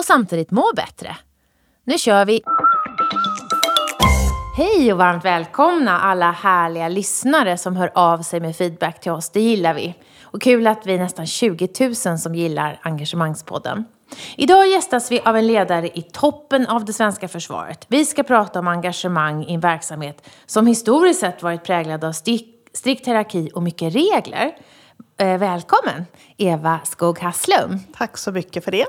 och samtidigt må bättre. Nu kör vi! Hej och varmt välkomna alla härliga lyssnare som hör av sig med feedback till oss. Det gillar vi. Och kul att vi är nästan 20 000 som gillar Engagemangspodden. Idag gästas vi av en ledare i toppen av det svenska försvaret. Vi ska prata om engagemang i en verksamhet som historiskt sett varit präglad av strikt hierarki och mycket regler. Eh, välkommen Eva Skog Hasslum. Tack så mycket för det.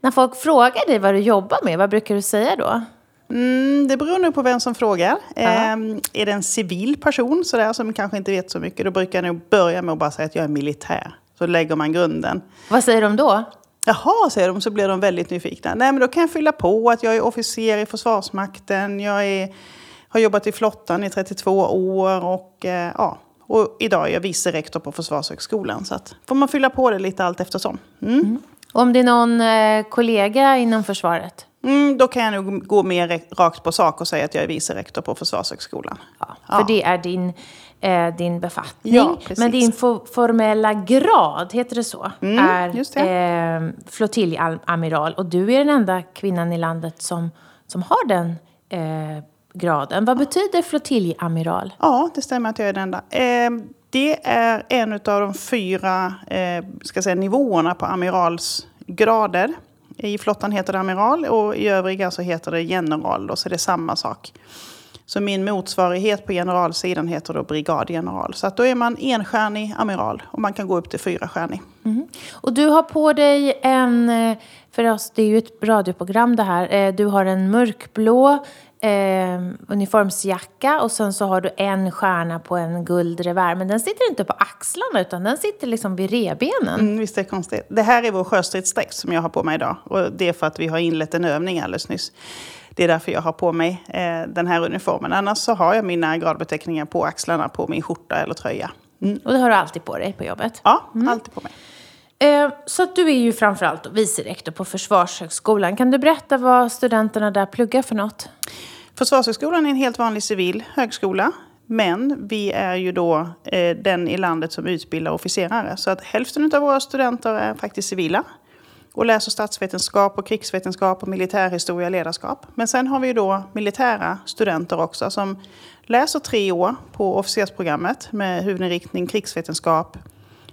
När folk frågar dig vad du jobbar med, vad brukar du säga då? Mm, det beror nog på vem som frågar. Eh, är det en civil person sådär, som kanske inte vet så mycket, då brukar jag nog börja med att bara säga att jag är militär. Så lägger man grunden. Vad säger de då? Jaha, säger de, så blir de väldigt nyfikna. Nej, men då kan jag fylla på att jag är officer i Försvarsmakten, jag är, har jobbat i flottan i 32 år och, eh, ja, och idag är jag vice rektor på Försvarshögskolan. Så att, får man fylla på det lite allt eftersom. Mm. Mm. Om det är någon eh, kollega inom försvaret? Mm, då kan jag nog gå mer rakt på sak och säga att jag är vice rektor på Försvarshögskolan. Ja, för ja. det är din, eh, din befattning. Ja, Men din for formella grad, heter det så, mm, är eh, flottiljamiral. Och du är den enda kvinnan i landet som, som har den eh, graden. Vad betyder flottiljamiral? Ja, det stämmer att jag är den enda. Det är en av de fyra eh, ska säga, nivåerna på amiralsgrader. I flottan heter det amiral och i övriga så alltså heter det general. Då, så det är samma sak. Så min motsvarighet på generalsidan heter då brigadgeneral. Så att då är man enstjärnig amiral och man kan gå upp till fyrastjärnig. Mm. Och du har på dig en, eh, för oss det är ju ett radioprogram det här, eh, du har en mörkblå eh, uniformsjacka och sen så har du en stjärna på en guldrevär. Men den sitter inte på axlarna utan den sitter liksom vid rebenen. Mm, visst är det konstigt. Det här är vår sjöstridsdräkt som jag har på mig idag. Och det är för att vi har inlett en övning alldeles nyss. Det är därför jag har på mig eh, den här uniformen. Annars så har jag mina gradbeteckningar på axlarna på min skjorta eller tröja. Mm. Och det har du alltid på dig på jobbet? Ja, mm. alltid på mig. Eh, så att du är ju framförallt vice rektor på Försvarshögskolan. Kan du berätta vad studenterna där pluggar för något? Försvarshögskolan är en helt vanlig civil högskola. Men vi är ju då eh, den i landet som utbildar officerare. Så att hälften av våra studenter är faktiskt civila. Och läser statsvetenskap och krigsvetenskap och militärhistoria och ledarskap. Men sen har vi ju då militära studenter också som läser tre år på officersprogrammet med huvudinriktning krigsvetenskap,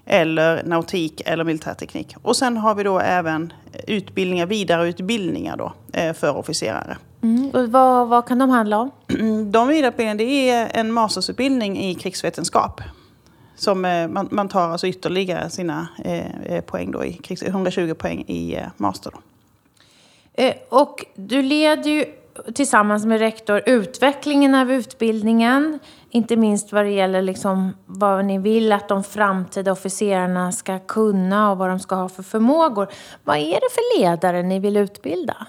eller nautik eller militärteknik. Och sen har vi då även utbildningar, vidareutbildningar då, eh, för officerare. Mm. Och vad, vad kan de handla om? De vidareutbildningarna det är en mastersutbildning i krigsvetenskap. Som eh, man, man tar alltså ytterligare sina eh, poäng då i krigs, 120 poäng i eh, master. Då. Eh, och du leder ju tillsammans med rektor utvecklingen av utbildningen. Inte minst vad det gäller liksom vad ni vill att de framtida officerarna ska kunna och vad de ska ha för förmågor. Vad är det för ledare ni vill utbilda?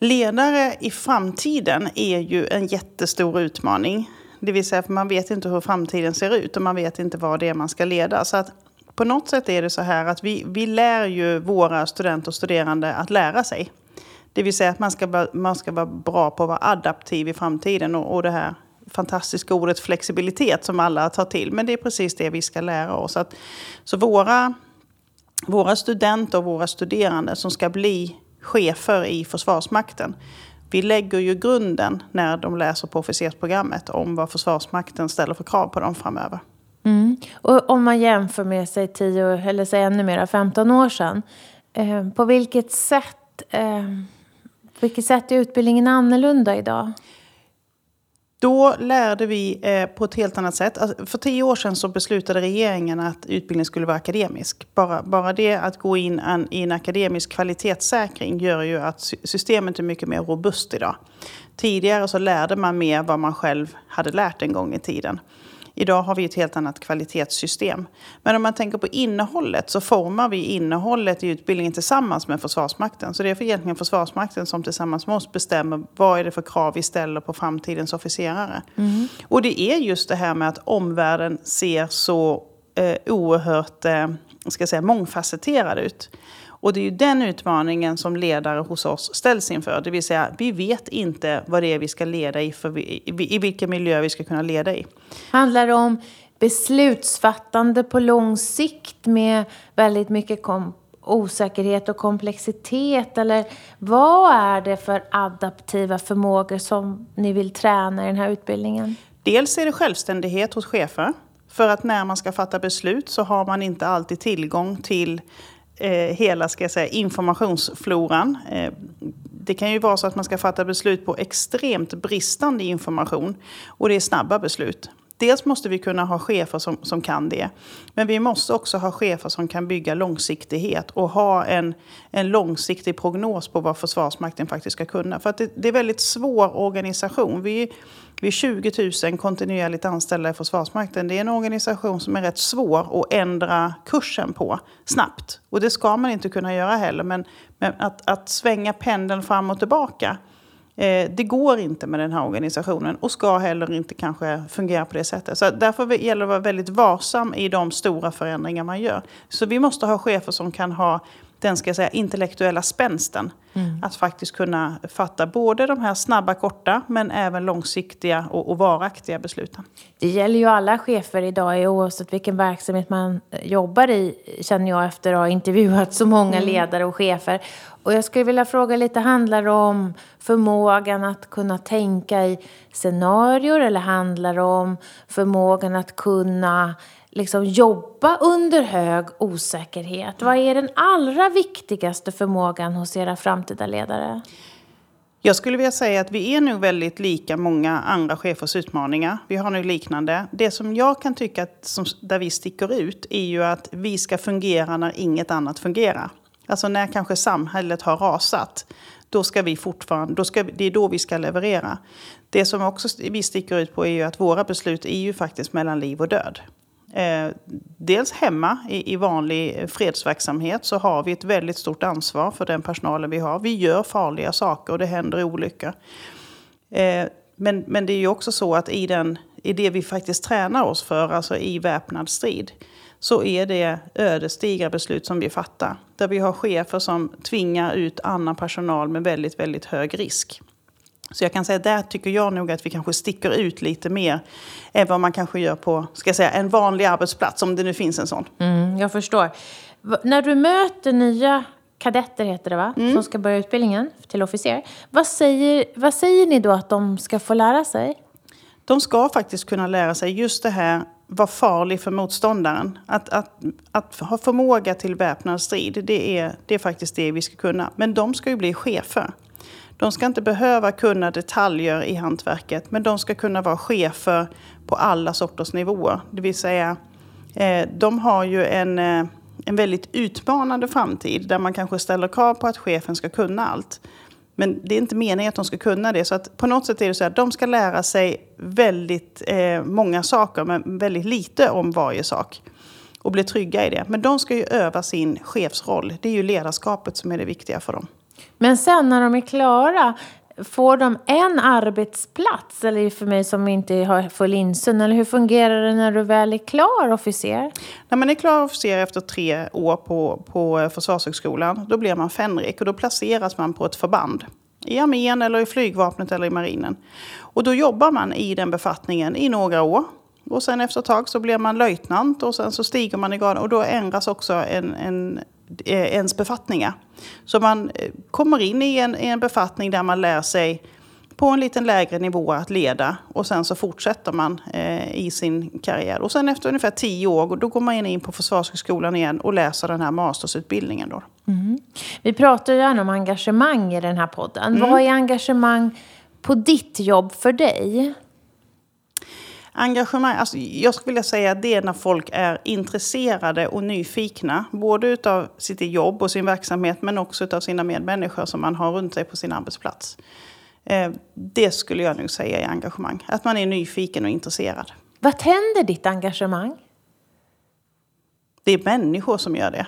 Ledare i framtiden är ju en jättestor utmaning. Det vill säga, för man vet inte hur framtiden ser ut och man vet inte vad det är man ska leda. Så att på något sätt är det så här att vi, vi lär ju våra studenter och studerande att lära sig. Det vill säga att man ska, man ska vara bra på att vara adaptiv i framtiden och, och det här fantastiska ordet flexibilitet som alla tar till. Men det är precis det vi ska lära oss. Att, så våra, våra studenter och våra studerande som ska bli chefer i Försvarsmakten. Vi lägger ju grunden när de läser på officersprogrammet om vad Försvarsmakten ställer för krav på dem framöver. Mm. Och om man jämför med sig 10 eller säg ännu mer 15 år sedan. Eh, på vilket sätt, eh, på vilket sätt är utbildningen annorlunda idag? Då lärde vi eh, på ett helt annat sätt. Alltså, för tio år sedan så beslutade regeringen att utbildningen skulle vara akademisk. Bara, bara det att gå in en, i en akademisk kvalitetssäkring gör ju att systemet är mycket mer robust idag. Tidigare så lärde man mer vad man själv hade lärt en gång i tiden. Idag har vi ett helt annat kvalitetssystem. Men om man tänker på innehållet så formar vi innehållet i utbildningen tillsammans med Försvarsmakten. Så det är egentligen Försvarsmakten som tillsammans med oss bestämmer vad är det för krav vi ställer på framtidens officerare. Mm. Och det är just det här med att omvärlden ser så eh, oerhört eh, ska säga, mångfacetterad ut. Och det är ju den utmaningen som ledare hos oss ställs inför. Det vill säga, vi vet inte vad det är vi ska leda i, för vi, i vilken miljö vi ska kunna leda i. Handlar det om beslutsfattande på lång sikt med väldigt mycket osäkerhet och komplexitet? Eller vad är det för adaptiva förmågor som ni vill träna i den här utbildningen? Dels är det självständighet hos chefer. För att när man ska fatta beslut så har man inte alltid tillgång till Eh, hela ska jag säga, informationsfloran. Eh, det kan ju vara så att man ska fatta beslut på extremt bristande information. Och det är snabba beslut. Dels måste vi kunna ha chefer som, som kan det. Men vi måste också ha chefer som kan bygga långsiktighet och ha en, en långsiktig prognos på vad Försvarsmakten faktiskt ska kunna. För att det, det är väldigt svår organisation. Vi, vi är 20 000 kontinuerligt anställda i Försvarsmakten. Det är en organisation som är rätt svår att ändra kursen på snabbt. Och det ska man inte kunna göra heller. Men, men att, att svänga pendeln fram och tillbaka Eh, det går inte med den här organisationen och ska heller inte kanske fungera på det sättet. Så därför gäller det att vara väldigt varsam i de stora förändringar man gör. Så vi måste ha chefer som kan ha den ska säga, intellektuella spänsten. Mm. Att faktiskt kunna fatta både de här snabba, korta, men även långsiktiga och, och varaktiga besluten. Det gäller ju alla chefer idag, oavsett vilken verksamhet man jobbar i, känner jag efter att ha intervjuat så många mm. ledare och chefer. Och jag skulle vilja fråga lite, handlar det om förmågan att kunna tänka i scenarier eller handlar det om förmågan att kunna liksom jobba under hög osäkerhet? Vad är den allra viktigaste förmågan hos era framtida ledare? Jag skulle vilja säga att vi är nog väldigt lika många andra chefers utmaningar. Vi har nu liknande. Det som jag kan tycka att, som, där vi sticker ut är ju att vi ska fungera när inget annat fungerar. Alltså när kanske samhället har rasat. Då ska vi fortfarande, då ska, det är då vi ska leverera. Det som också vi sticker ut på är ju att våra beslut är ju faktiskt mellan liv och död. Eh, dels hemma i, i vanlig fredsverksamhet så har vi ett väldigt stort ansvar för den personalen vi har. Vi gör farliga saker och det händer olyckor. Eh, men, men det är ju också så att i, den, i det vi faktiskt tränar oss för, alltså i väpnad strid, så är det ödesdigra beslut som vi fattar. Där vi har chefer som tvingar ut annan personal med väldigt, väldigt hög risk. Så jag kan säga där tycker jag nog att vi kanske sticker ut lite mer än vad man kanske gör på ska säga, en vanlig arbetsplats, om det nu finns en sån. Mm, jag förstår. V när du möter nya kadetter, heter det va? Mm. som ska börja utbildningen till officer. Vad säger, vad säger ni då att de ska få lära sig? De ska faktiskt kunna lära sig just det här vara farlig för motståndaren. Att, att, att ha förmåga till väpnad strid, det är, det är faktiskt det vi ska kunna. Men de ska ju bli chefer. De ska inte behöva kunna detaljer i hantverket, men de ska kunna vara chefer på alla sorters nivåer. Det vill säga, eh, de har ju en, eh, en väldigt utmanande framtid där man kanske ställer krav på att chefen ska kunna allt. Men det är inte meningen att de ska kunna det. Så att på något sätt är det så att de ska lära sig väldigt eh, många saker, men väldigt lite om varje sak. Och bli trygga i det. Men de ska ju öva sin chefsroll. Det är ju ledarskapet som är det viktiga för dem. Men sen när de är klara, får de en arbetsplats? Eller för mig som inte har full insyn, eller hur fungerar det när du väl är klar officer? När man är klar officer efter tre år på, på Försvarshögskolan, då blir man fänrik och då placeras man på ett förband. I armén, eller i flygvapnet eller i marinen. Och då jobbar man i den befattningen i några år. Och sen efter ett tag så blir man löjtnant och sen så stiger man i graden. och då ändras också en, en ens befattningar. Så man eh, kommer in i en, en befattning där man lär sig på en lite lägre nivå att leda och sen så fortsätter man eh, i sin karriär. Och sen efter ungefär tio år då går man in på Försvarshögskolan igen och läser den här mastersutbildningen. Då. Mm. Vi pratar ju gärna om engagemang i den här podden. Mm. Vad är engagemang på ditt jobb för dig? Engagemang, alltså jag skulle vilja säga att det är när folk är intresserade och nyfikna. Både av sitt jobb och sin verksamhet men också av sina medmänniskor som man har runt sig på sin arbetsplats. Eh, det skulle jag nog säga är engagemang. Att man är nyfiken och intresserad. Vad tänder ditt engagemang? Det är människor som gör det.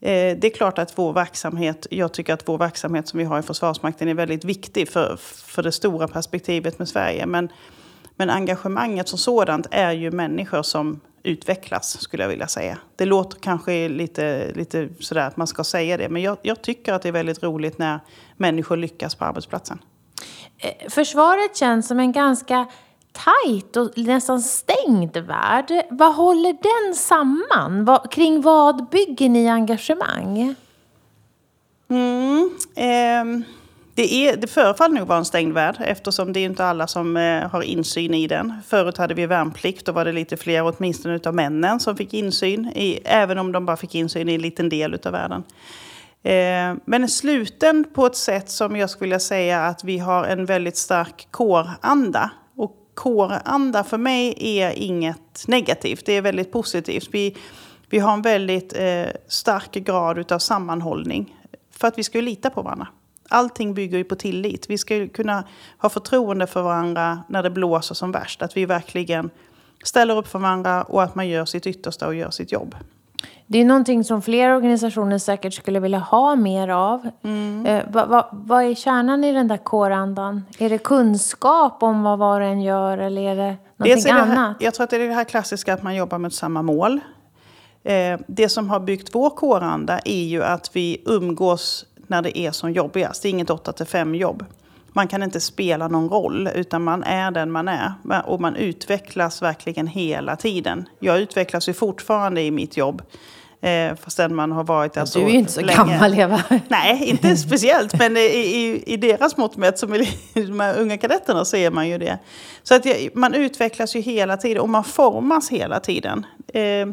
Eh, det är klart att vår verksamhet, jag tycker att vår verksamhet som vi har i Försvarsmakten är väldigt viktig för, för det stora perspektivet med Sverige. Men, men engagemanget som sådant är ju människor som utvecklas, skulle jag vilja säga. Det låter kanske lite, lite sådär att man ska säga det, men jag, jag tycker att det är väldigt roligt när människor lyckas på arbetsplatsen. Eh, försvaret känns som en ganska tajt och nästan stängd värld. Vad håller den samman? Vad, kring vad bygger ni engagemang? Mm, eh, det, är, det förefaller nog vara en stängd värld eftersom det är inte alla som eh, har insyn i den. Förut hade vi värnplikt och var det lite fler, åtminstone av männen, som fick insyn. I, även om de bara fick insyn i en liten del av världen. Eh, men sluten på ett sätt som jag skulle vilja säga att vi har en väldigt stark kåranda Och kåranda för mig är inget negativt, det är väldigt positivt. Vi, vi har en väldigt eh, stark grad av sammanhållning för att vi ska lita på varandra. Allting bygger ju på tillit. Vi ska kunna ha förtroende för varandra när det blåser som värst. Att vi verkligen ställer upp för varandra och att man gör sitt yttersta och gör sitt jobb. Det är någonting som fler organisationer säkert skulle vilja ha mer av. Mm. Eh, vad, vad, vad är kärnan i den där kårandan? Är det kunskap om vad var och en gör eller är det någonting det annat? Här, jag tror att det är det här klassiska att man jobbar med samma mål. Eh, det som har byggt vår kåranda är ju att vi umgås när det är som jobbigast. Det är inget 8 5 jobb. Man kan inte spela någon roll, utan man är den man är. Och man utvecklas verkligen hela tiden. Jag utvecklas ju fortfarande i mitt jobb. Eh, fastän man har varit där så Du är ju inte så länge. gammal Eva. Nej, inte speciellt. Men i, i, i deras mått mätt, som är de här unga kadetterna, så är man ju det. Så att man utvecklas ju hela tiden och man formas hela tiden. Eh,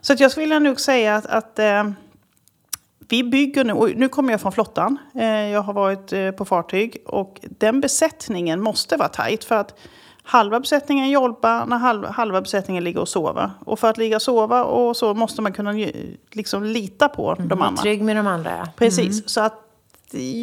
så att jag skulle nog säga att, att eh, vi bygger nu, och nu kommer jag från flottan. Eh, jag har varit eh, på fartyg och den besättningen måste vara tajt. För att halva besättningen jobbar när halva, halva besättningen ligger och sover. Och för att ligga och sova och så måste man kunna liksom lita på mm, de andra. Trygg med de andra, ja. Precis. Mm. Så att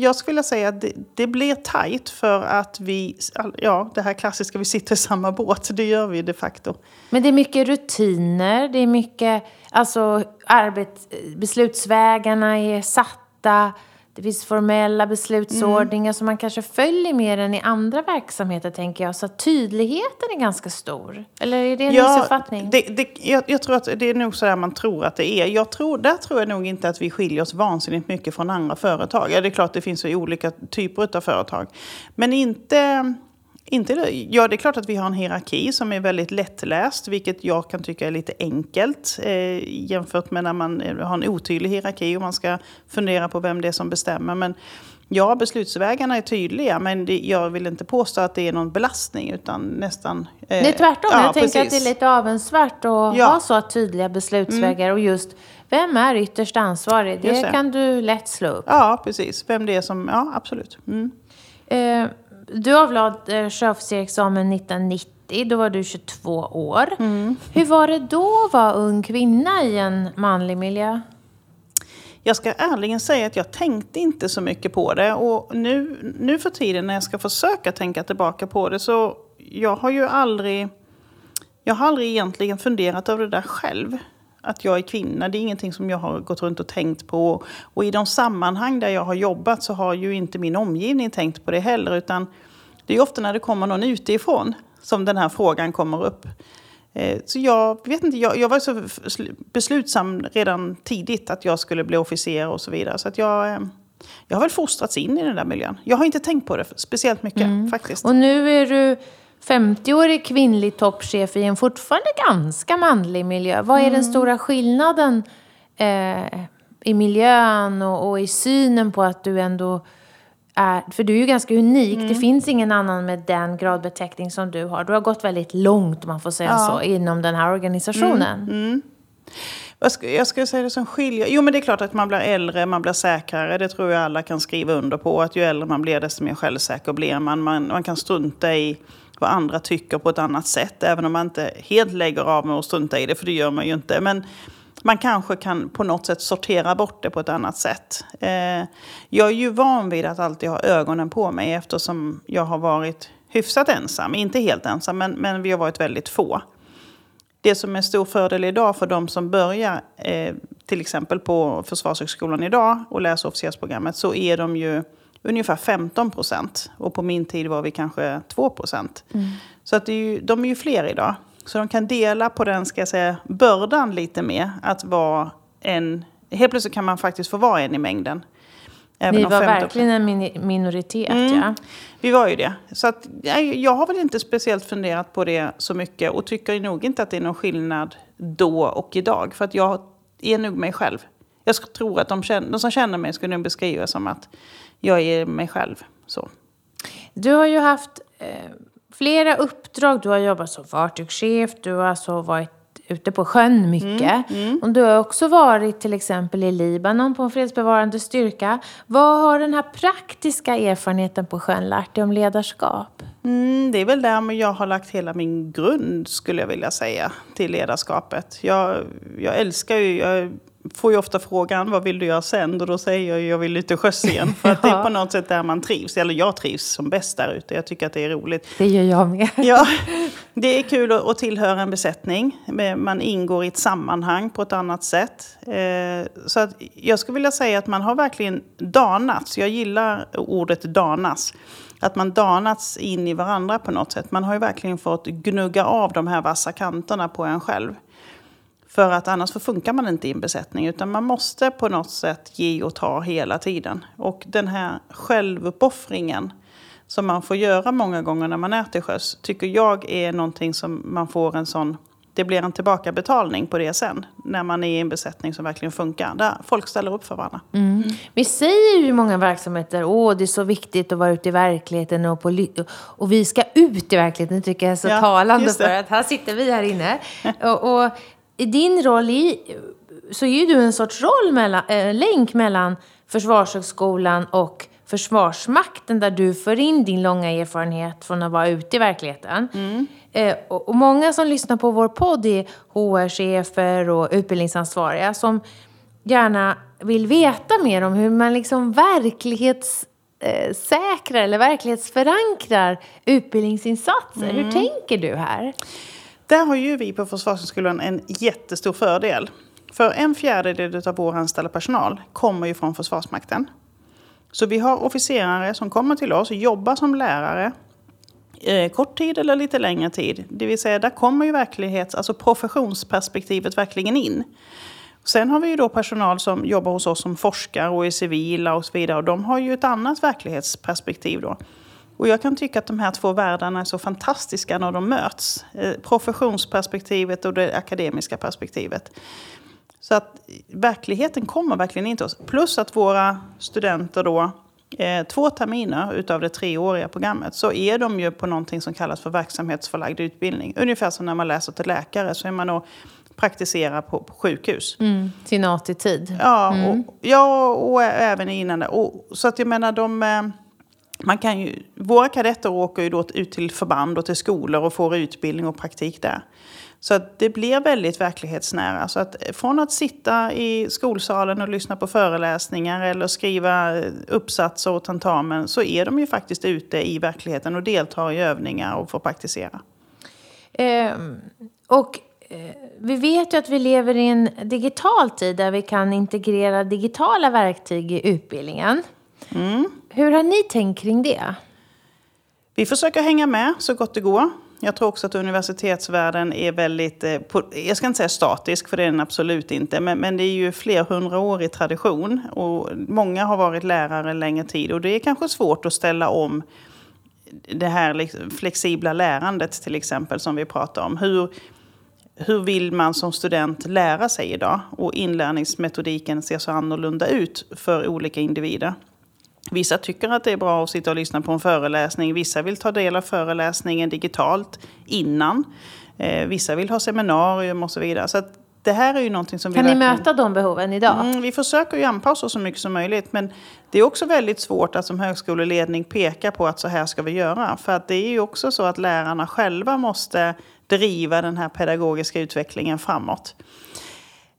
jag skulle säga att det, det, blir tajt för att vi, ja det här klassiska, vi sitter i samma båt, det gör vi de facto. Men det är mycket rutiner, det är mycket, alltså arbet, beslutsvägarna är satta, det finns formella beslutsordningar mm. som man kanske följer mer än i andra verksamheter, tänker jag. Så tydligheten är ganska stor. Eller är det en ja, missuppfattning? Det, det, jag, jag, tror att det är nog så där man tror att det är. Jag tror, där tror jag nog inte att vi skiljer oss vansinnigt mycket från andra företag. Ja, det är klart det finns olika typer av företag. Men inte inte, ja, det är klart att vi har en hierarki som är väldigt lättläst, vilket jag kan tycka är lite enkelt eh, jämfört med när man eh, har en otydlig hierarki och man ska fundera på vem det är som bestämmer. Men ja, beslutsvägarna är tydliga, men det, jag vill inte påstå att det är någon belastning, utan nästan... Eh, det är tvärtom. Ja, jag precis. tänker att det är lite avundsvärt att ja. ha så tydliga beslutsvägar mm. och just vem är ytterst ansvarig? Det, det, kan du lätt slå upp. Ja, precis. Vem det är som... Ja, absolut. Mm. Eh, du avlade eh, sjöofficersexamen 1990. Då var du 22 år. Mm. Hur var det då att vara ung kvinna i en manlig miljö? Jag ska ärligen säga att jag tänkte inte så mycket på det. Och nu, nu för tiden när jag ska försöka tänka tillbaka på det så jag har ju aldrig, jag har aldrig egentligen funderat över det där själv att jag är kvinna. Det är ingenting som jag har gått runt och tänkt på. Och i de sammanhang där jag har jobbat så har ju inte min omgivning tänkt på det heller. Utan det är ofta när det kommer någon utifrån som den här frågan kommer upp. Eh, så jag vet inte, jag, jag, var så beslutsam redan tidigt att jag skulle bli officer och så vidare. Så att jag, eh, jag har väl fostrats in i den där miljön. Jag har inte tänkt på det speciellt mycket mm. faktiskt. Och nu är du 50-årig kvinnlig toppchef i en fortfarande ganska manlig miljö. Vad är mm. den stora skillnaden eh, i miljön och, och, i synen på att du ändå är... För du är ju ganska unik. Mm. Det finns ingen annan med den gradbeteckning som du har. Du har gått väldigt långt, om man får säga ja. så, inom den här organisationen. Mm. mm. Jag ska säga det som skiljer. Jo, men det är klart att man blir äldre, man blir säkrare. Det tror jag alla kan skriva under på. Att ju äldre man blir, desto mer självsäker blir man. Man, man kan strunta i vad andra tycker på ett annat sätt. Även om man inte helt lägger av med att strunta i det, för det gör man ju inte. Men man kanske kan på något sätt sortera bort det på ett annat sätt. Eh, jag är ju van vid att alltid ha ögonen på mig eftersom jag har varit hyfsat ensam. Inte helt ensam, men, men vi har varit väldigt få. Det som är stor fördel idag för de som börjar eh, till exempel på Försvarshögskolan idag och läser officersprogrammet så är de ju ungefär 15 procent. Och på min tid var vi kanske 2 procent. Mm. Så att är ju, de är ju fler idag. Så de kan dela på den ska jag säga, bördan lite mer. Att vara en... Helt plötsligt kan man faktiskt få vara en i mängden. Även Ni var verkligen en minoritet, mm. ja. Vi var ju det. Så att, jag har väl inte speciellt funderat på det så mycket och tycker nog inte att det är någon skillnad då och idag. För att jag är nog mig själv. Jag tror att de, de som känner mig skulle nog beskriva som att jag är mig själv. Så. Du har ju haft eh, flera uppdrag. Du har jobbat som fartygschef, du har alltså varit ute på sjön mycket. Mm, mm. Och du har också varit till exempel i Libanon på en fredsbevarande styrka. Vad har den här praktiska erfarenheten på sjön lärt dig om ledarskap? Mm, det är väl där jag har lagt hela min grund, skulle jag vilja säga, till ledarskapet. Jag, jag älskar ju... Jag, får ju ofta frågan vad vill du göra sen? Och då säger jag jag vill ut till sjöss igen. För att det är på något sätt där man trivs. Eller jag trivs som bäst där ute. Jag tycker att det är roligt. Det gör jag med. Ja, det är kul att tillhöra en besättning. Man ingår i ett sammanhang på ett annat sätt. Eh, så att jag skulle vilja säga att man har verkligen danats. Jag gillar ordet danas. Att man danats in i varandra på något sätt. Man har ju verkligen fått gnugga av de här vassa kanterna på en själv. För att annars funkar man inte i en besättning. Utan man måste på något sätt ge och ta hela tiden. Och den här självuppoffringen som man får göra många gånger när man är till sjöss. Tycker jag är någonting som man får en sån... Det blir en tillbakabetalning på det sen. När man är i en besättning som verkligen funkar. Där folk ställer upp för varandra. Mm. Vi säger ju i många verksamheter att det är så viktigt att vara ute i verkligheten. Och, på, och vi ska ut i verkligheten. Tycker jag är så ja, talande. För att här sitter vi här inne. och, och i din roll i, så är ju du en sorts roll mellan, äh, länk mellan Försvarshögskolan och Försvarsmakten där du för in din långa erfarenhet från att vara ute i verkligheten. Mm. Eh, och, och, många som lyssnar på vår podd är HR-chefer och utbildningsansvariga som gärna vill veta mer om hur man liksom verklighetssäkrar eller verklighetsförankrar utbildningsinsatser. Mm. Hur tänker du här? Där har ju vi på Försvarshögskolan en jättestor fördel. För en fjärdedel av vår anställda personal kommer ju från Försvarsmakten. Så vi har officerare som kommer till oss och jobbar som lärare eh, kort tid eller lite längre tid. Det vill säga, där kommer ju verklighets, alltså professionsperspektivet verkligen in. Sen har vi ju då personal som jobbar hos oss som forskare och är civila och så vidare. Och de har ju ett annat verklighetsperspektiv då. Och jag kan tycka att de här två världarna är så fantastiska när de möts. Eh, professionsperspektivet och det akademiska perspektivet. Så att verkligheten kommer verkligen in till oss. Plus att våra studenter då, eh, två terminer utav det treåriga programmet, så är de ju på någonting som kallas för verksamhetsförlagd utbildning. Ungefär som när man läser till läkare, så är man då praktiserar på, på sjukhus. Mm, sin AT-tid. Ja, mm. och, ja, och även innan det. Och, så att jag menar, de... Man kan ju, våra kadetter åker ju då ut till förband och till skolor och får utbildning och praktik där. Så att det blir väldigt verklighetsnära. Så att från att sitta i skolsalen och lyssna på föreläsningar eller skriva uppsatser och tentamen så är de ju faktiskt ute i verkligheten och deltar i övningar och får praktisera. Eh, och eh, vi vet ju att vi lever i en digital tid där vi kan integrera digitala verktyg i utbildningen. Mm. Hur har ni tänkt kring det? Vi försöker hänga med så gott det går. Jag tror också att universitetsvärlden är väldigt, eh, jag ska inte säga statisk, för det är den absolut inte, men, men det är ju fler hundraårig tradition. Och många har varit lärare en längre tid och det är kanske svårt att ställa om det här flexibla lärandet till exempel som vi pratar om. Hur, hur vill man som student lära sig idag? Och inlärningsmetodiken ser så annorlunda ut för olika individer. Vissa tycker att det är bra att sitta och lyssna på en föreläsning. Vissa vill ta del av föreläsningen digitalt innan. Eh, vissa vill ha seminarium och så vidare. Så det här är ju någonting som kan vi ni verkligen... möta de behoven idag? Mm, vi försöker ju anpassa oss så mycket som möjligt. Men det är också väldigt svårt att som högskoleledning peka på att så här ska vi göra. För att det är ju också så att lärarna själva måste driva den här pedagogiska utvecklingen framåt.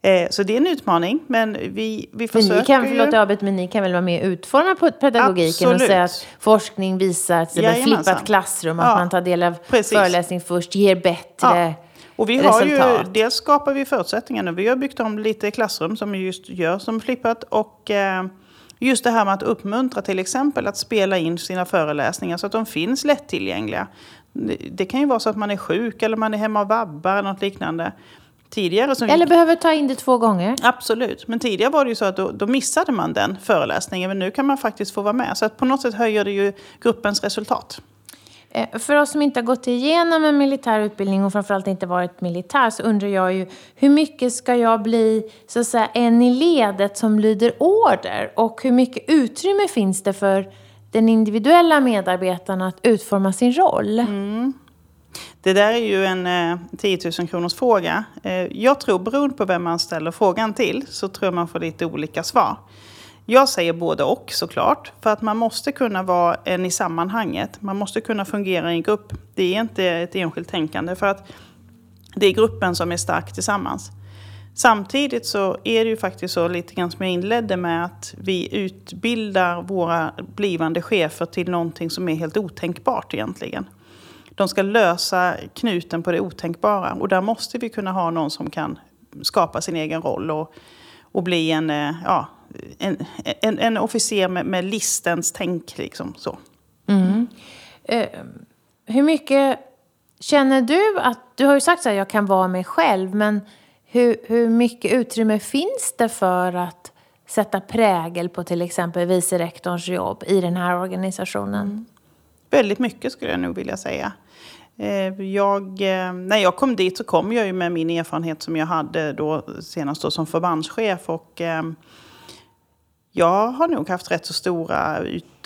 Eh, så det är en utmaning, men vi, vi försöker men ni kan, förlåt, ju... Abet, men ni kan väl vara med och utforma pedagogiken Absolut. och säga att forskning visar, till exempel flippat klassrum, att ja. man tar del av Precis. föreläsning först, ger bättre... Ja. Och vi har resultat. ju, dels skapar vi förutsättningarna. Vi har byggt om lite klassrum som vi just gör som flippat. Och eh, just det här med att uppmuntra till exempel att spela in sina föreläsningar så att de finns lättillgängliga. Det kan ju vara så att man är sjuk eller man är hemma och vabbar eller något liknande. Tidigare som eller vi... behöver ta in det två gånger. Absolut. Men tidigare var det ju så att då, då, missade man den föreläsningen. Men nu kan man faktiskt få vara med. Så att på något sätt höjer det ju gruppens resultat. Eh, för oss som inte har gått igenom en militär utbildning och framförallt inte varit militär så undrar jag ju hur mycket ska jag bli så att säga en i ledet som lyder order och hur mycket utrymme finns det för den individuella medarbetaren att utforma sin roll? Mm. Det där är ju en eh, 10 000 kronors fråga. Eh, jag tror, beroende på vem man ställer frågan till, så tror jag man får lite olika svar. Jag säger både och såklart, för att man måste kunna vara en i sammanhanget. Man måste kunna fungera i en grupp. Det är inte ett enskilt tänkande, för att det är gruppen som är stark tillsammans. Samtidigt så är det ju faktiskt så, lite grann som jag inledde med, att vi utbildar våra blivande chefer till någonting som är helt otänkbart egentligen. De ska lösa knuten på det otänkbara och där måste vi kunna ha någon som kan skapa sin egen roll och, och bli en, eh, ja, en, en, en officer med, med listens tänk. Liksom, så. Mm. Eh, hur mycket känner du att... Du har ju sagt att jag kan vara mig själv, men hur, hur mycket utrymme finns det för att sätta prägel på till exempel vice rektorns jobb i den här organisationen? Mm. Väldigt mycket skulle jag nog vilja säga. Eh, jag, eh, när jag kom dit så kom jag ju med min erfarenhet som jag hade då senast då som förbandschef. Och, eh, jag har nog haft rätt så stora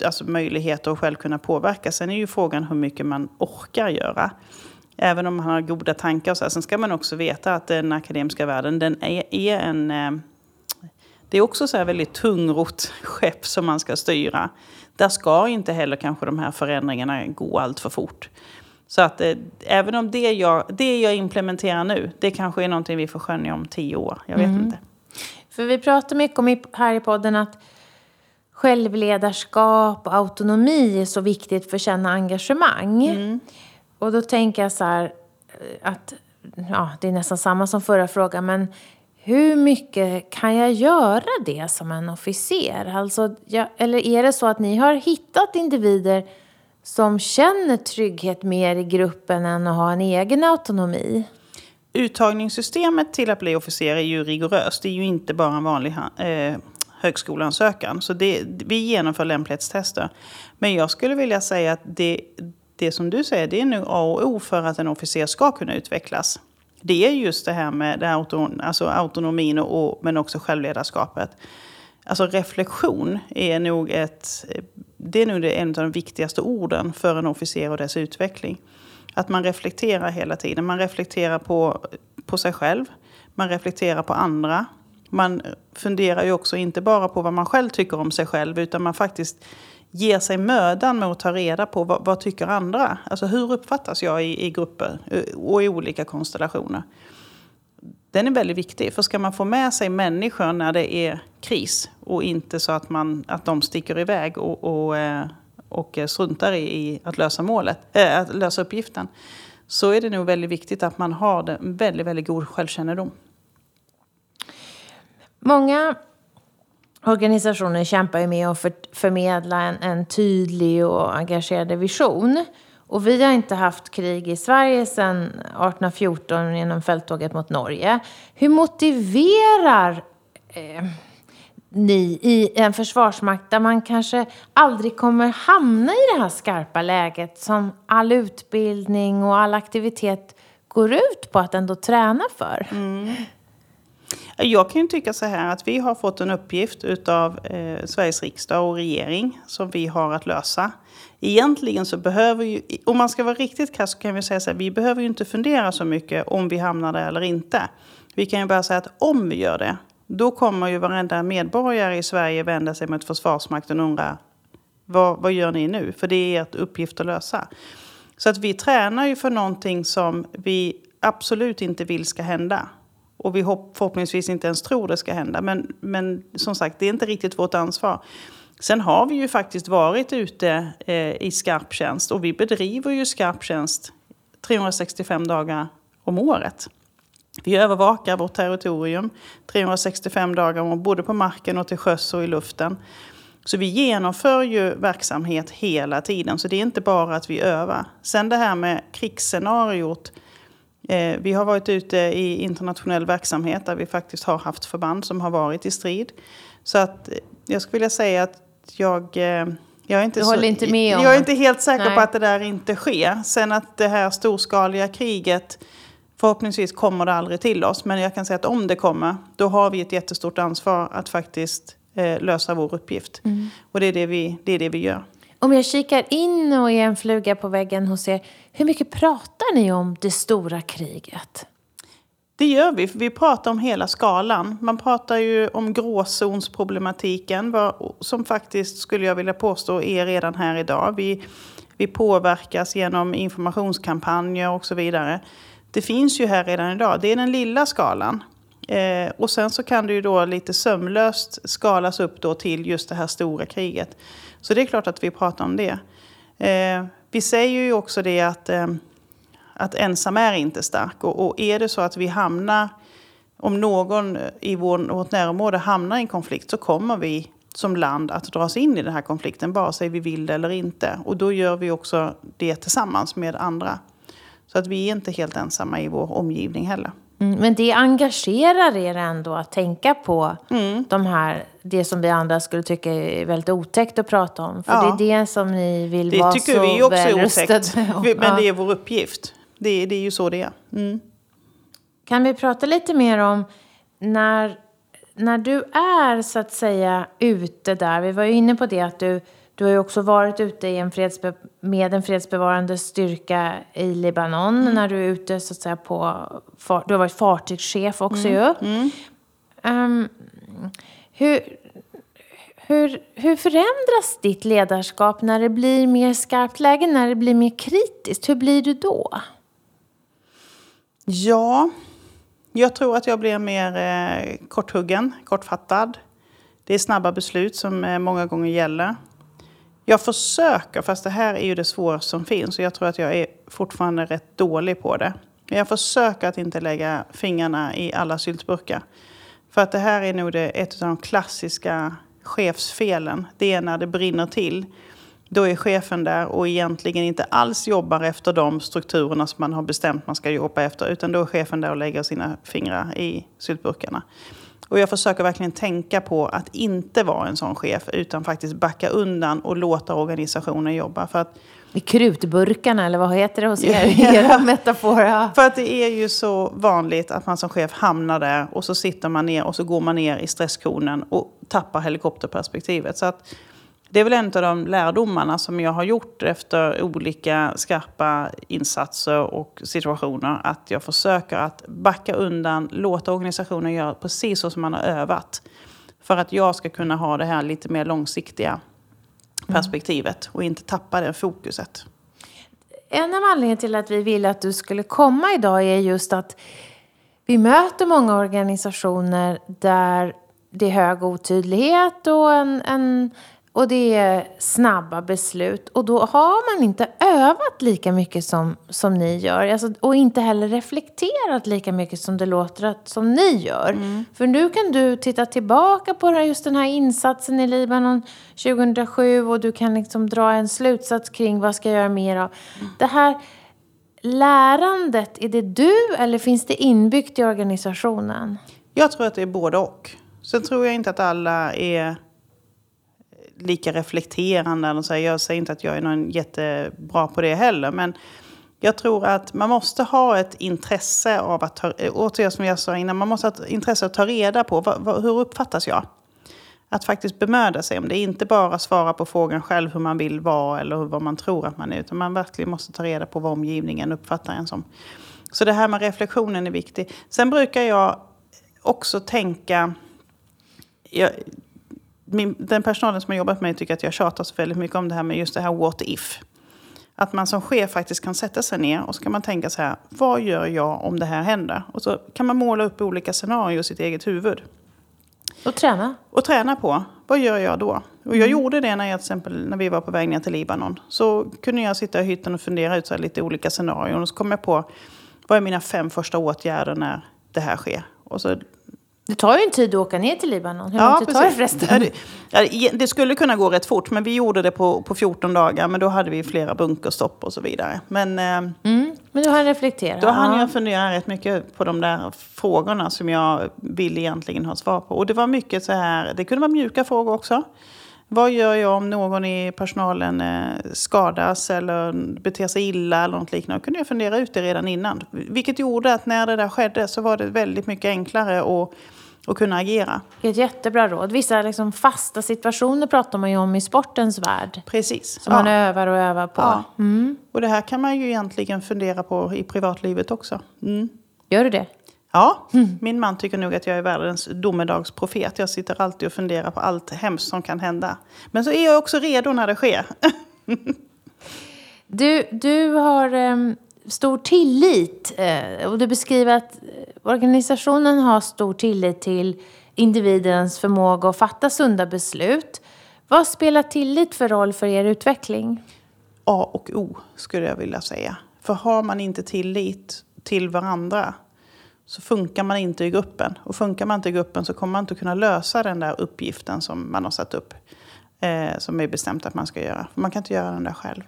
alltså möjligheter att själv kunna påverka. Sen är ju frågan hur mycket man orkar göra. Även om man har goda tankar. Och så här. Sen ska man också veta att den akademiska världen den är, är en... Det är också så här väldigt tungrot skepp som man ska styra. Där ska inte heller kanske de här förändringarna gå allt för fort. Så att eh, även om det jag, det jag implementerar nu, det kanske är någonting vi får skönja om tio år. Jag vet mm. inte. För vi pratar mycket om här i podden att självledarskap och autonomi är så viktigt för att känna engagemang. Mm. Och då tänker jag så här eh, att ja, det är nästan samma som förra frågan, men hur mycket kan jag göra det som en officer? Alltså, jag, eller är det så att ni har hittat individer som känner trygghet mer i gruppen än att ha en egen autonomi? Uttagningssystemet till att bli officer är ju rigoröst. Det är ju inte bara en vanlig eh, högskoleansökan. Så det, vi genomför lämplighetstester. Men jag skulle vilja säga att det, det som du säger, det är nu A och O för att en officer ska kunna utvecklas. Det är just det här med det auton, alltså autonomin och, men också självledarskapet. Alltså reflektion är nog, ett, det är nog en av de viktigaste orden för en officer och dess utveckling. Att man reflekterar hela tiden. Man reflekterar på, på sig själv, man reflekterar på andra. Man funderar ju också inte bara på vad man själv tycker om sig själv utan man faktiskt ger sig mödan med att ta reda på vad, vad tycker andra. Alltså hur uppfattas jag i, i grupper eh, och i olika konstellationer. Den är väldigt viktig, för ska man få med sig människor när det är kris och inte så att, man, att de sticker iväg och, och, eh, och struntar i att lösa, målet, äh, att lösa uppgiften så är det nog väldigt viktigt att man har en väldigt, väldigt god självkännedom. Många organisationer kämpar ju med att förmedla en, en, tydlig och engagerad vision. Och vi har inte haft krig i Sverige sedan 1814 genom fälttåget mot Norge. Hur motiverar eh, ni i en försvarsmakt där man kanske aldrig kommer hamna i det här skarpa läget som all utbildning och all aktivitet går ut på att ändå träna för? Mm. Jag kan ju tycka så här att vi har fått en uppgift utav eh, Sveriges riksdag och regering som vi har att lösa. Egentligen så behöver ju, om man ska vara riktigt krass så kan vi säga så här, vi behöver ju inte fundera så mycket om vi hamnar där eller inte. Vi kan ju bara säga att om vi gör det, då kommer ju varenda medborgare i Sverige vända sig mot Försvarsmakten och undra vad, vad gör ni nu? För det är ert uppgift att lösa. Så att vi tränar ju för någonting som vi absolut inte vill ska hända. Och vi hopp, förhoppningsvis inte ens tror det ska hända. Men, men som sagt, det är inte riktigt vårt ansvar. Sen har vi ju faktiskt varit ute eh, i skarptjänst och vi bedriver ju skarp tjänst 365 dagar om året. Vi övervakar vårt territorium 365 dagar om året, både på marken och till sjöss och i luften. Så vi genomför ju verksamhet hela tiden, så det är inte bara att vi övar. Sen det här med krigsscenariot. Eh, vi har varit ute i internationell verksamhet där vi faktiskt har haft förband som har varit i strid. Så att eh, jag skulle vilja säga att jag... Eh, jag är inte, så, inte jag är inte helt säker Nej. på att det där inte sker. Sen att det här storskaliga kriget Förhoppningsvis kommer det aldrig till oss, men jag kan säga att om det kommer, då har vi ett jättestort ansvar att faktiskt eh, lösa vår uppgift. Mm. Och det är det, vi, det är det vi gör. Om jag kikar in och är en fluga på väggen hos er, hur mycket pratar ni om det stora kriget? Det gör vi, för vi pratar om hela skalan. Man pratar ju om gråzonsproblematiken, som faktiskt, skulle jag vilja påstå, är redan här idag. Vi, vi påverkas genom informationskampanjer och så vidare. Det finns ju här redan idag. Det är den lilla skalan. Eh, och sen så kan det ju då lite sömlöst skalas upp då till just det här stora kriget. Så det är klart att vi pratar om det. Eh, vi säger ju också det att, eh, att ensam är inte stark. Och, och, är det så att vi hamnar, om någon i vår, vårt närområde hamnar i en konflikt så kommer vi som land att dras in i den här konflikten, vare sig vi vill det eller inte. Och då gör vi också det tillsammans med andra. Så att vi är inte helt ensamma i vår omgivning heller. Mm, men det engagerar er ändå att tänka på mm. de här, det som vi andra skulle tycka är väldigt otäckt att prata om. För ja. det är det som ni vill det vara tycker så vi också är otäckt. Men ja. det är vår uppgift. Det, det är ju så det är. Mm. Kan vi prata lite mer om när, när du är så att säga ute där. Vi var ju inne på det att du du har ju också varit ute i en fredsbe med en fredsbevarande styrka i Libanon mm. när du är ute så att säga på... Du har varit fartygschef också mm. ju. Mm. Um, hur, hur, hur förändras ditt ledarskap när det blir mer skarpt läge, när det blir mer kritiskt? Hur blir du då? Ja, jag tror att jag blir mer eh, korthuggen, kortfattad. Det är snabba beslut som eh, många gånger gäller. Jag försöker, fast det här är ju det svåraste som finns. Och jag tror att jag är fortfarande rätt dålig på det. Men jag försöker att inte lägga fingrarna i alla syltburkar. För att det här är nog det, ett av de klassiska chefsfelen. Det är när det brinner till. Då är chefen där och egentligen inte alls jobbar efter de strukturerna som man har bestämt man ska jobba efter. Utan då är chefen där och lägger sina fingrar i syltburkarna. Och jag försöker verkligen tänka på att inte vara en sån chef utan faktiskt backa undan och låta organisationen jobba. För att, I krutburkarna eller vad heter det hos er? Era metaforer. För att det är ju så vanligt att man som chef hamnar där och så sitter man ner och så går man ner i stresskonen och tappar helikopterperspektivet. Så att det är väl en av de lärdomarna som jag har gjort efter olika skarpa insatser och situationer. Att jag försöker att backa undan, låta organisationen göra precis så som man har övat. För att jag ska kunna ha det här lite mer långsiktiga perspektivet och inte tappa det fokuset. En av anledningarna till att vi ville att du skulle komma idag är just att vi möter många organisationer där det är hög otydlighet och en, en och det är snabba beslut. Och då har man inte övat lika mycket som, som ni gör. Alltså, och inte heller reflekterat lika mycket som det låter att, som ni gör. Mm. För nu kan du titta tillbaka på just den här insatsen i Libanon 2007 och du kan liksom dra en slutsats kring vad ska jag göra mer av. Mm. Det här lärandet, är det du eller finns det inbyggt i organisationen? Jag tror att det är både och. Sen tror jag inte att alla är lika reflekterande. så. Jag säger inte att jag är någon jättebra på det heller. Men jag tror att man måste ha ett intresse av att ta, återigen som jag sa innan, man måste ha ett intresse att ta reda på vad, vad, hur uppfattas jag? Att faktiskt bemöda sig om det, inte bara svara på frågan själv hur man vill vara eller vad man tror att man är, utan man verkligen måste ta reda på vad omgivningen uppfattar en som. Så det här med reflektionen är viktigt. Sen brukar jag också tänka, jag, min, den personalen som har jobbat med mig tycker att jag tjatar så väldigt mycket om det här med just det här what if. Att man som chef faktiskt kan sätta sig ner och så kan man tänka så här, vad gör jag om det här händer? Och så kan man måla upp olika scenarier i sitt eget huvud. Och träna? Och träna på, vad gör jag då? Och jag mm. gjorde det när, jag, till exempel, när vi var på väg ner till Libanon. Så kunde jag sitta i hytten och fundera ut så lite olika scenarier. Och så kom jag på, vad är mina fem första åtgärder när det här sker? Och så det tar ju en tid att åka ner till Libanon. Hur ja, lång tid tar det förresten? Det, skulle kunna gå rätt fort, men vi gjorde det på, på 14 dagar. Men då hade vi flera bunkerstopp och så vidare. Men, eh, mm, men du hann reflektera? Då hann jag fundera rätt mycket på de där frågorna som jag vill egentligen ha svar på. Och det var mycket så här, det kunde vara mjuka frågor också. Vad gör jag om någon i personalen eh, skadas eller beter sig illa eller något liknande? Då kunde jag fundera ut det redan innan. Vilket gjorde att när det där skedde så var det väldigt mycket enklare att och kunna agera. Ett jättebra råd. Vissa liksom fasta situationer pratar man ju om i sportens värld. Precis. Som ja. man övar och övar på. Ja. Mm. Och det här kan man ju egentligen fundera på i privatlivet också. Mm. Gör du det? Ja, mm. min man tycker nog att jag är världens domedagsprofet. Jag sitter alltid och funderar på allt hemskt som kan hända. Men så är jag också redo när det sker. du, du har um, stor tillit eh, och du beskriver att eh, organisationen har stor tillit till individens förmåga att fatta sunda beslut. Vad spelar tillit för roll för er utveckling? A och O skulle jag vilja säga. För har man inte tillit till varandra så funkar man inte i gruppen. Och funkar man inte i gruppen så kommer man inte kunna lösa den där uppgiften som man har satt upp. Eh, som är bestämt att man ska göra. För man kan inte göra den där själv.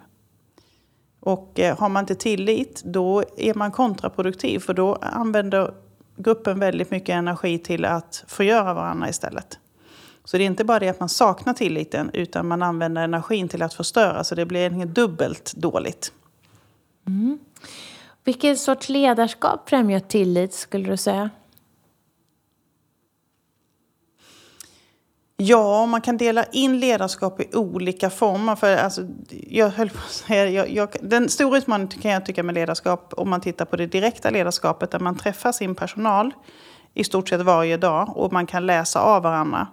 Och eh, har man inte tillit då är man kontraproduktiv. För då använder gruppen väldigt mycket energi till att förgöra varandra istället. Så det är inte bara det att man saknar tilliten utan man använder energin till att förstöra. Så det blir dubbelt dåligt. Mm. Vilken sorts ledarskap främjar tillit skulle du säga? Ja, man kan dela in ledarskap i olika former. För alltså, jag höll på att säga, jag, jag, den stora utmaningen kan jag tycka med ledarskap, om man tittar på det direkta ledarskapet, där man träffar sin personal i stort sett varje dag och man kan läsa av varandra.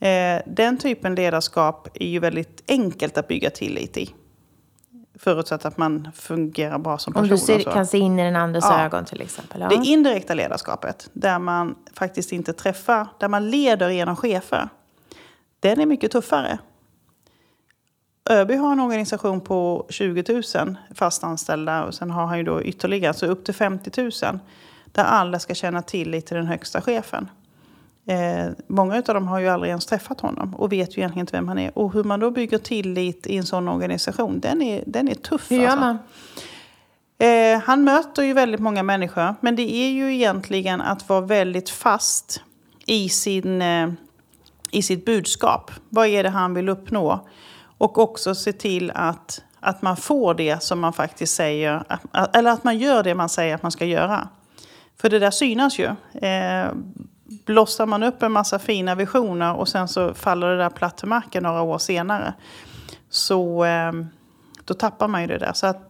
Eh, den typen ledarskap är ju väldigt enkelt att bygga tillit i. Förutsatt att man fungerar bra som person. Om du ser, kan se in i den andres ja. ögon till exempel. Ja. Det indirekta ledarskapet, där man faktiskt inte träffar, där man leder genom chefer den är mycket tuffare. ÖB har en organisation på 20 000 fastanställda och sen har han ju då ytterligare, så upp till 50 000. Där alla ska känna tillit till den högsta chefen. Eh, många av dem har ju aldrig ens träffat honom och vet ju egentligen inte vem han är. Och hur man då bygger tillit i en sån organisation, den är, den är tuff. Hur gör alltså. man? Eh, han möter ju väldigt många människor, men det är ju egentligen att vara väldigt fast i sin eh, i sitt budskap. Vad är det han vill uppnå? Och också se till att, att man får det som man faktiskt säger, eller att man gör det man säger att man ska göra. För det där synas ju. Eh, blossar man upp en massa fina visioner och sen så faller det där platt till marken några år senare. Så eh, då tappar man ju det där. Så att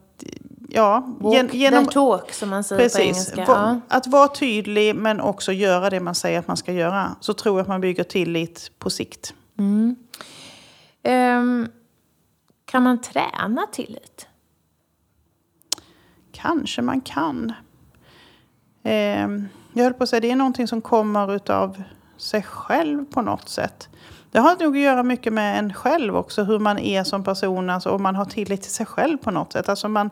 ja, Walk genom, the talk som man säger precis, på engelska. Att vara tydlig men också göra det man säger att man ska göra. Så tror jag att man bygger tillit på sikt. Mm. Um, kan man träna tillit? Kanske man kan. Um, jag höll på att säga, det är någonting som kommer av sig själv på något sätt. Det har nog att göra mycket med en själv också, hur man är som person, alltså om man har tillit till sig själv på något sätt. Alltså man,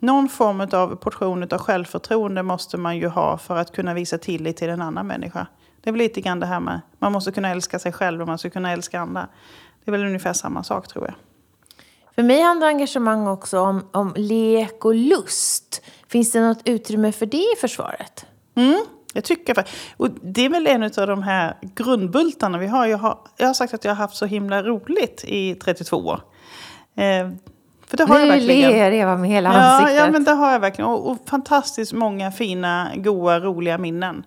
någon form av portion av självförtroende måste man ju ha för att kunna visa tillit till en annan människa. Det är väl lite grann det här med, man måste kunna älska sig själv och man ska kunna älska andra. Det är väl ungefär samma sak tror jag. För mig handlar engagemang också om, om lek och lust. Finns det något utrymme för det i försvaret? Mm, jag tycker och Det är väl en av de här grundbultarna vi har. Jag, har. jag har sagt att jag har haft så himla roligt i 32 år. För det har nu jag verkligen. ler Eva med hela ansiktet. Ja, men det har jag verkligen. Och, och fantastiskt många fina, goa, roliga minnen.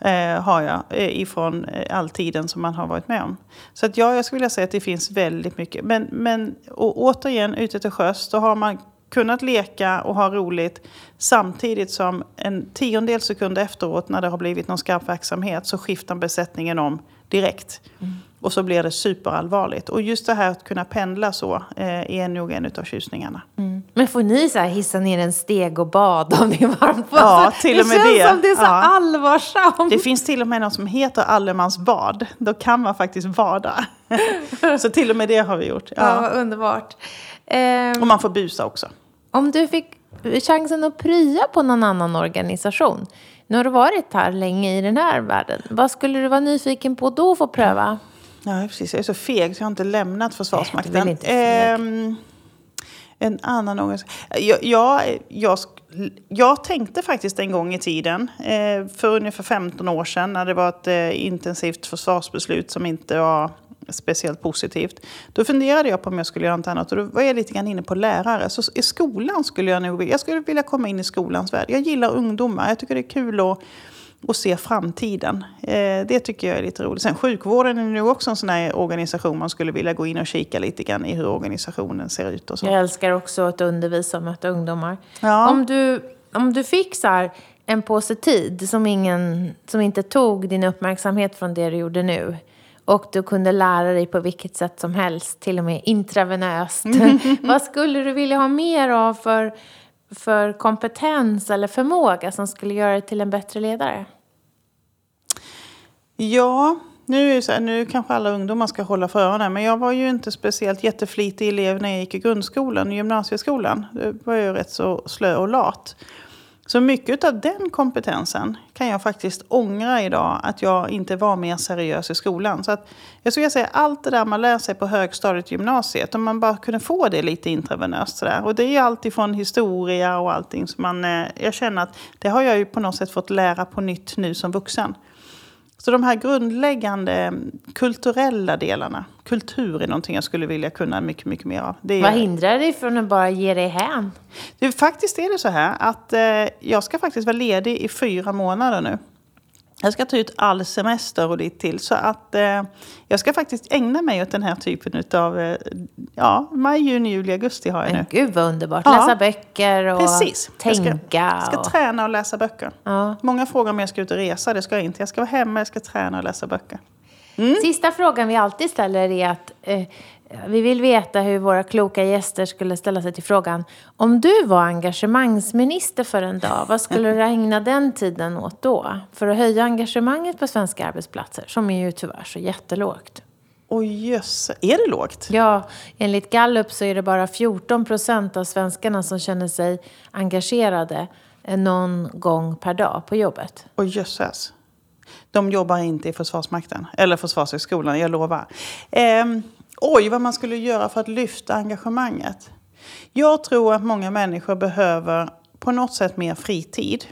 Eh, har jag eh, ifrån eh, all tiden som man har varit med om. Så att ja, jag skulle vilja säga att det finns väldigt mycket. Men, men och återigen, ute till sjöss, då har man kunnat leka och ha roligt samtidigt som en tiondel sekund efteråt när det har blivit någon skarp verksamhet så skiftar besättningen om direkt. Mm. Och så blir det superallvarligt. Och just det här att kunna pendla så eh, är nog en av tjusningarna. Mm. Men får ni så hissa ner en steg och bada om det är varmt? Ja, till och med det. Det känns som det är så ja. allvarsamt. Det finns till och med något som heter allemansbad. Då kan man faktiskt bada. så till och med det har vi gjort. Ja, ja underbart. Um, och man får busa också. Om du fick chansen att prya på någon annan organisation. Nu har du varit här länge i den här världen. Vad skulle du vara nyfiken på då att få pröva? Ja, precis. Jag är så feg så jag har inte lämnat Försvarsmakten. Nej, du inte ehm, en annan organisation. Jag, jag, jag, jag, tänkte faktiskt en gång i tiden, eh, för ungefär 15 år sedan, när det var ett eh, intensivt försvarsbeslut som inte var speciellt positivt. Då funderade jag på om jag skulle göra något annat och då var jag lite grann inne på lärare. Så i skolan skulle jag nog jag skulle vilja komma in i skolans värld. Jag gillar ungdomar, jag tycker det är kul att och se framtiden. Eh, det tycker jag är lite roligt. Sen sjukvården är nu också en sån här organisation man skulle vilja gå in och kika lite grann i hur organisationen ser ut. Och så. Jag älskar också att undervisa och möta ungdomar. Ja. Om, du, om du fick så här, en påse tid som, ingen, som inte tog din uppmärksamhet från det du gjorde nu och du kunde lära dig på vilket sätt som helst, till och med intravenöst. Vad skulle du vilja ha mer av för, för kompetens eller förmåga som skulle göra dig till en bättre ledare? Ja, nu, är så här, nu kanske alla ungdomar ska hålla för öronen, men jag var ju inte speciellt jätteflitig elev när jag gick i grundskolan och gymnasieskolan. Då var ju rätt så slö och lat. Så mycket av den kompetensen kan jag faktiskt ångra idag att jag inte var mer seriös i skolan. Så att jag skulle säga allt det där man lär sig på högstadiet gymnasiet, om man bara kunde få det lite intravenöst sådär. Och det är ju alltifrån historia och allting Så man, eh, jag känner att det har jag ju på något sätt fått lära på nytt nu som vuxen. Så de här grundläggande kulturella delarna, kultur är någonting jag skulle vilja kunna mycket, mycket mer av. Det Vad hindrar dig från att bara ge dig hän? Det, faktiskt är det så här att eh, jag ska faktiskt vara ledig i fyra månader nu. Jag ska ta ut all semester och dit till. Så att eh, jag ska faktiskt ägna mig åt den här typen av... Eh, ja, maj, juni, juli, augusti har jag nu. Men gud vad underbart. Ja. Läsa böcker och Precis. tänka. Jag ska, jag ska träna och läsa böcker. Ja. Många frågar om jag ska ut och resa. Det ska jag inte. Jag ska vara hemma, jag ska träna och läsa böcker. Mm. Sista frågan vi alltid ställer är att eh, vi vill veta hur våra kloka gäster skulle ställa sig till frågan. Om du var engagemangsminister för en dag, vad skulle du ägna den tiden åt då? För att höja engagemanget på svenska arbetsplatser, som är ju tyvärr så jättelågt. Oj jösse, är det lågt? Ja, enligt Gallup så är det bara 14 procent av svenskarna som känner sig engagerade någon gång per dag på jobbet. Oj jösses. De jobbar inte i Försvarsmakten, eller Försvarshögskolan, jag lovar. Eh, oj, vad man skulle göra för att lyfta engagemanget. Jag tror att många människor behöver på något sätt mer fritid.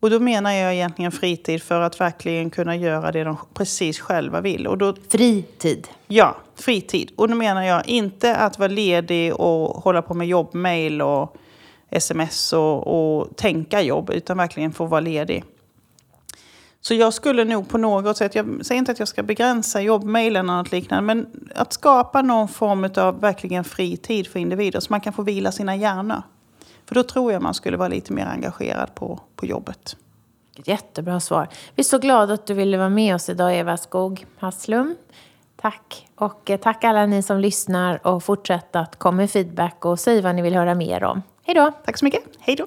Och då menar jag egentligen fritid för att verkligen kunna göra det de precis själva vill. Och då, fritid? Ja, fritid. Och då menar jag inte att vara ledig och hålla på med jobbmail och sms och, och tänka jobb, utan verkligen få vara ledig. Så jag skulle nog på något sätt, jag säger inte att jag ska begränsa jobbmailen eller något liknande, men att skapa någon form av verkligen fri tid för individer så man kan få vila sina hjärnor. För då tror jag man skulle vara lite mer engagerad på, på jobbet. Jättebra svar. Vi är så glada att du ville vara med oss idag, Eva Skog Hasslum. Tack. Och eh, tack alla ni som lyssnar och fortsätt att komma med feedback och säg vad ni vill höra mer om. Hej då! Tack så mycket. Hej då!